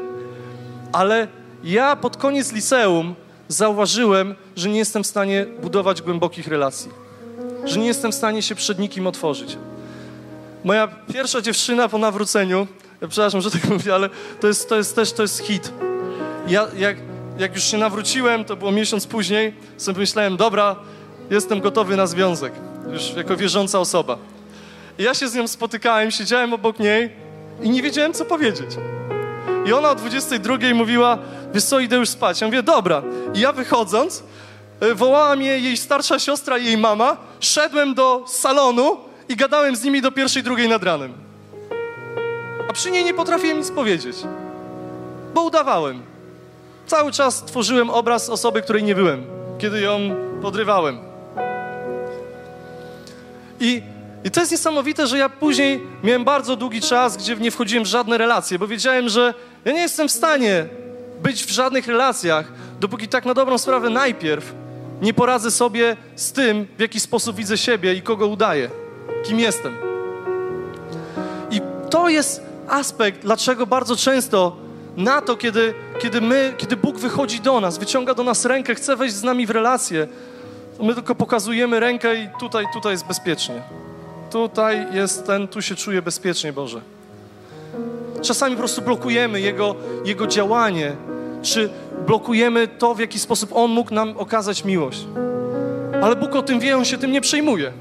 ale ja pod koniec liceum zauważyłem, że nie jestem w stanie budować głębokich relacji, że nie jestem w stanie się przed nikim otworzyć. Moja pierwsza dziewczyna po nawróceniu, przepraszam, że tak mówię, ale to jest, to jest też to jest hit. Ja, jak, jak już się nawróciłem, to było miesiąc później, sobie myślałem, dobra, jestem gotowy na związek, już jako wierząca osoba. I ja się z nią spotykałem, siedziałem obok niej i nie wiedziałem, co powiedzieć. I ona o 22 mówiła, wiesz co, idę już spać. Ja mówię, dobra. I ja wychodząc, e, wołała mnie jej starsza siostra i jej mama, szedłem do salonu i gadałem z nimi do pierwszej, drugiej nad ranem. A przy niej nie potrafiłem nic powiedzieć, bo udawałem. Cały czas tworzyłem obraz osoby, której nie byłem, kiedy ją podrywałem. I, I to jest niesamowite, że ja później miałem bardzo długi czas, gdzie nie wchodziłem w żadne relacje, bo wiedziałem, że ja nie jestem w stanie być w żadnych relacjach, dopóki tak na dobrą sprawę najpierw nie poradzę sobie z tym, w jaki sposób widzę siebie i kogo udaję, kim jestem. I to jest aspekt, dlaczego bardzo często na to, kiedy, kiedy my, kiedy Bóg wychodzi do nas, wyciąga do nas rękę, chce wejść z nami w relację, my tylko pokazujemy rękę i tutaj, tutaj jest bezpiecznie. Tutaj jest ten, tu się czuję bezpiecznie, Boże. Czasami po prostu blokujemy Jego, Jego działanie, czy blokujemy to, w jaki sposób On mógł nam okazać miłość. Ale Bóg o tym wie, On się tym nie przejmuje.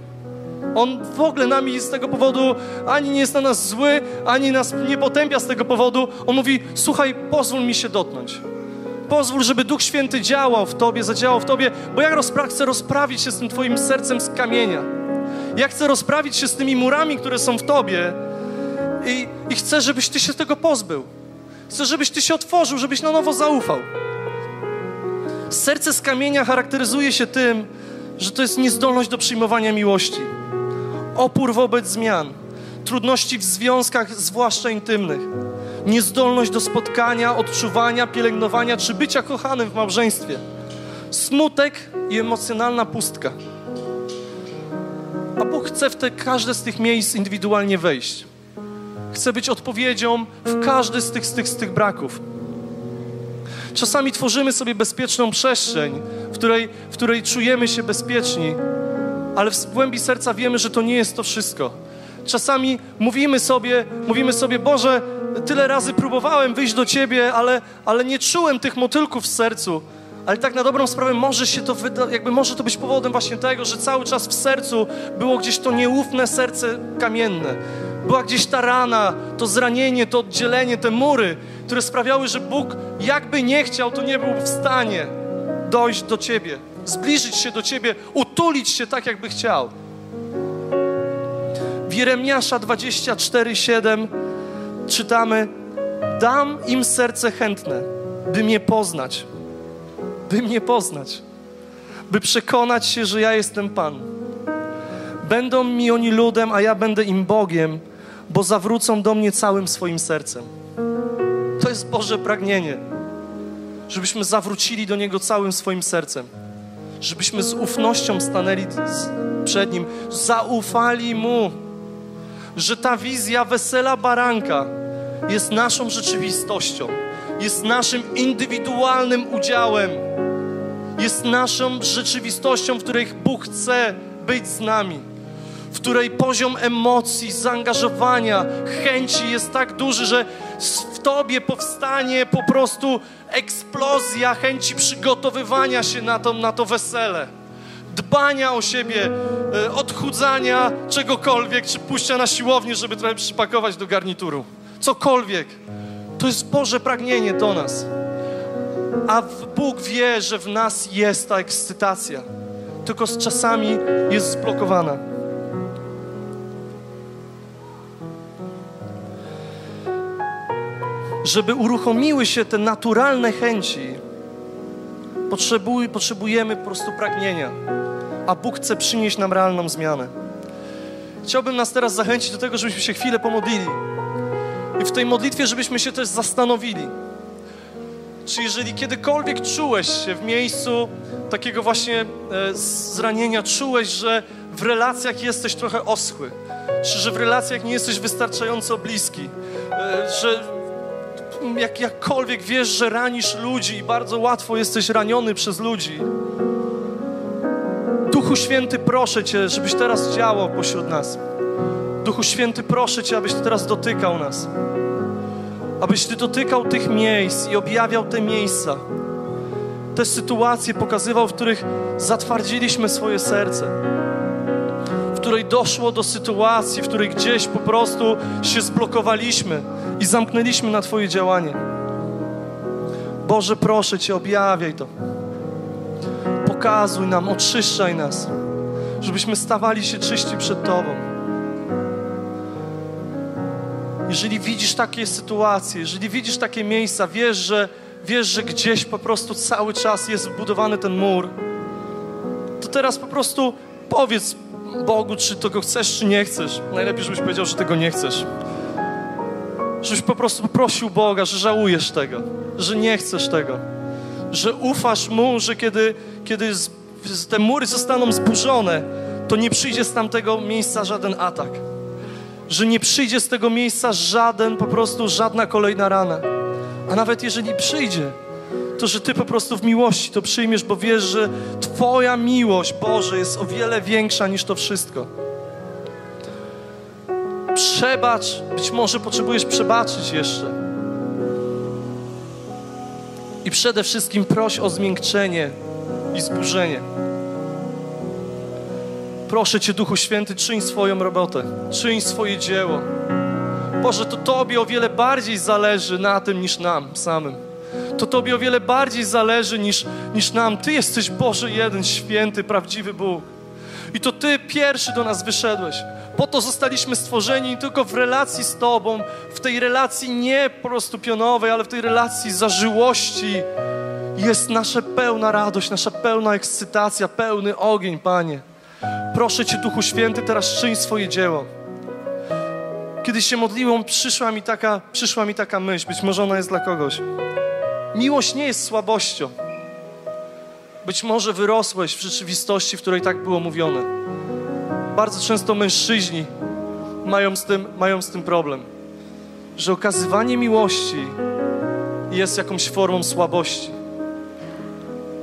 On w ogóle nami z tego powodu ani nie jest na nas zły, ani nas nie potępia z tego powodu. On mówi: Słuchaj, pozwól mi się dotknąć. Pozwól, żeby Duch Święty działał w Tobie, zadziałał w Tobie, bo ja rozpra- chcę rozprawić się z tym Twoim sercem z kamienia. Ja chcę rozprawić się z tymi murami, które są w Tobie i, i chcę, żebyś Ty się tego pozbył. Chcę, żebyś Ty się otworzył, żebyś na nowo zaufał. Serce z kamienia charakteryzuje się tym, że to jest niezdolność do przyjmowania miłości, opór wobec zmian, trudności w związkach, zwłaszcza intymnych, niezdolność do spotkania, odczuwania, pielęgnowania czy bycia kochanym w małżeństwie, smutek i emocjonalna pustka. Bóg chce w te, każde z tych miejsc indywidualnie wejść. Chce być odpowiedzią w każdy z tych, z tych, z tych braków. Czasami tworzymy sobie bezpieczną przestrzeń, w której, w której czujemy się bezpieczni, ale w głębi serca wiemy, że to nie jest to wszystko. Czasami mówimy sobie, mówimy sobie, Boże, tyle razy próbowałem wyjść do Ciebie, ale, ale nie czułem tych motylków w sercu. Ale tak na dobrą sprawę może się to wyda, jakby może to być powodem właśnie tego, że cały czas w sercu było gdzieś to nieufne serce kamienne. Była gdzieś ta rana, to zranienie, to oddzielenie, te mury, które sprawiały, że Bóg jakby nie chciał, to nie był w stanie dojść do Ciebie, zbliżyć się do Ciebie, utulić się tak, jakby chciał. W Jeremiasza 24:7 czytamy: Dam im serce chętne, by mnie poznać, by mnie poznać, by przekonać się, że ja jestem Pan. Będą mi oni ludem, a ja będę im Bogiem, bo zawrócą do mnie całym swoim sercem. To jest Boże pragnienie, żebyśmy zawrócili do Niego całym swoim sercem, żebyśmy z ufnością stanęli przed Nim, zaufali Mu, że ta wizja wesela baranka jest naszą rzeczywistością, jest naszym indywidualnym udziałem, jest naszą rzeczywistością, w której Bóg chce być z nami w której poziom emocji, zaangażowania, chęci jest tak duży, że w tobie powstanie po prostu eksplozja chęci przygotowywania się na to, na to wesele, dbania o siebie, e, odchudzania czegokolwiek, czy pójścia na siłownię, żeby trochę przypakować do garnituru. Cokolwiek. To jest Boże pragnienie do nas. A Bóg wie, że w nas jest ta ekscytacja, tylko z czasami jest zblokowana. żeby uruchomiły się te naturalne chęci, potrzebuj, potrzebujemy po prostu pragnienia, a Bóg chce przynieść nam realną zmianę. Chciałbym nas teraz zachęcić do tego, żebyśmy się chwilę pomodlili. I w tej modlitwie, żebyśmy się też zastanowili, czy jeżeli kiedykolwiek czułeś się w miejscu takiego właśnie e, zranienia, czułeś, że w relacjach jesteś trochę oschły, czy że w relacjach nie jesteś wystarczająco bliski, e, że jak, jakkolwiek wiesz, że ranisz ludzi i bardzo łatwo jesteś raniony przez ludzi. Duchu Święty, proszę Cię, żebyś teraz działał pośród nas. Duchu Święty, proszę Cię, abyś teraz dotykał nas. Abyś Ty dotykał tych miejsc i objawiał te miejsca. Te sytuacje pokazywał, w których zatwardziliśmy swoje serce. W której doszło do sytuacji, w której gdzieś po prostu się zblokowaliśmy i zamknęliśmy na Twoje działanie. Boże, proszę Cię, objawiaj to. Pokazuj nam, oczyszczaj nas, żebyśmy stawali się czyści przed Tobą. Jeżeli widzisz takie sytuacje, jeżeli widzisz takie miejsca, wiesz, że, wiesz, że gdzieś po prostu cały czas jest budowany ten mur, to teraz po prostu powiedz Bogu, czy tego chcesz, czy nie chcesz. Najlepiej, żebyś powiedział, że tego nie chcesz. Żebyś po prostu poprosił Boga, że żałujesz tego, że nie chcesz tego, że ufasz Mu, że kiedy, kiedy te mury zostaną zburzone, to nie przyjdzie z tamtego miejsca żaden atak że nie przyjdzie z tego miejsca żaden, po prostu żadna kolejna rana. A nawet jeżeli przyjdzie, to że Ty po prostu w miłości to przyjmiesz, bo wiesz, że Twoja miłość, Boże, jest o wiele większa niż to wszystko. Przebacz, być może potrzebujesz przebaczyć jeszcze. I przede wszystkim proś o zmiękczenie i zburzenie. Proszę Cię, Duchu Święty, czyń swoją robotę, czyń swoje dzieło. Boże, to Tobie o wiele bardziej zależy na tym niż nam samym. To Tobie o wiele bardziej zależy niż, niż nam. Ty jesteś Boże jeden, święty, prawdziwy Bóg. I to Ty pierwszy do nas wyszedłeś. Po to zostaliśmy stworzeni tylko w relacji z Tobą, w tej relacji nie po prostu pionowej, ale w tej relacji zażyłości jest nasza pełna radość, nasza pełna ekscytacja, pełny ogień, Panie. Proszę Cię, Duchu Święty, teraz czyń swoje dzieło. Kiedy się modliłem, przyszła mi taka, przyszła mi taka myśl, być może ona jest dla kogoś. Miłość nie jest słabością. Być może wyrosłeś w rzeczywistości, w której tak było mówione. Bardzo często mężczyźni mają z tym, mają z tym problem, że okazywanie miłości jest jakąś formą słabości,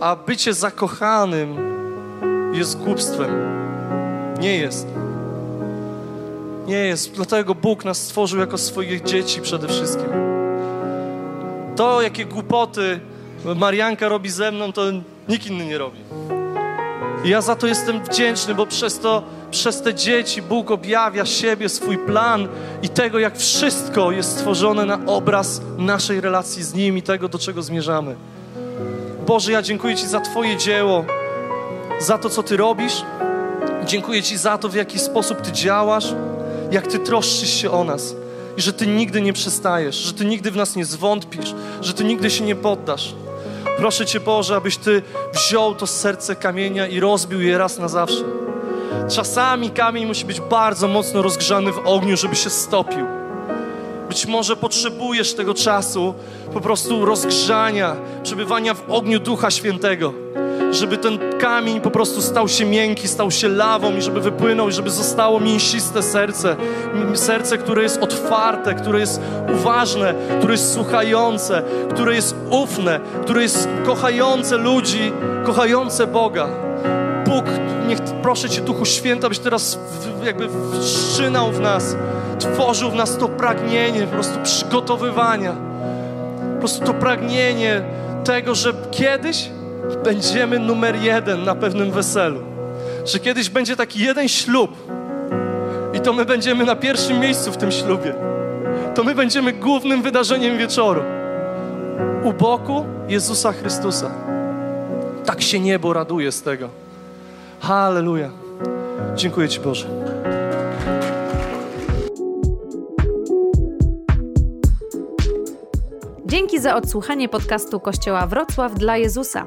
a bycie zakochanym jest głupstwem. Nie jest. Nie jest. Dlatego Bóg nas stworzył jako swoich dzieci przede wszystkim. To, jakie głupoty Marianka robi ze mną, to nikt inny nie robi. I ja za to jestem wdzięczny, bo przez to, przez te dzieci Bóg objawia siebie, swój plan i tego, jak wszystko jest stworzone na obraz naszej relacji z Nim i tego, do czego zmierzamy. Boże, ja dziękuję Ci za Twoje dzieło, za to, co Ty robisz. Dziękuję Ci za to, w jaki sposób Ty działasz, jak Ty troszczysz się o nas i że Ty nigdy nie przestajesz, że Ty nigdy w nas nie zwątpisz, że Ty nigdy się nie poddasz. Proszę Cię, Boże, abyś Ty wziął to serce kamienia i rozbił je raz na zawsze. Czasami kamień musi być bardzo mocno rozgrzany w ogniu, żeby się stopił. Być może potrzebujesz tego czasu po prostu rozgrzania, przebywania w ogniu Ducha Świętego żeby ten kamień po prostu stał się miękki, stał się lawą i żeby wypłynął i żeby zostało mięsiste serce. Serce, które jest otwarte, które jest uważne, które jest słuchające, które jest ufne, które jest kochające ludzi, kochające Boga. Bóg, niech proszę Cię, Duchu Święty, abyś teraz jakby wszczynał w nas, tworzył w nas to pragnienie po prostu przygotowywania. Po prostu to pragnienie tego, że kiedyś będziemy numer jeden na pewnym weselu. Że kiedyś będzie taki jeden ślub i to my będziemy na pierwszym miejscu w tym ślubie. To my będziemy głównym wydarzeniem wieczoru. U boku Jezusa Chrystusa. Tak się niebo raduje z tego. Halleluja. Dziękuję Ci Boże. Dzięki za odsłuchanie podcastu Kościoła Wrocław dla Jezusa.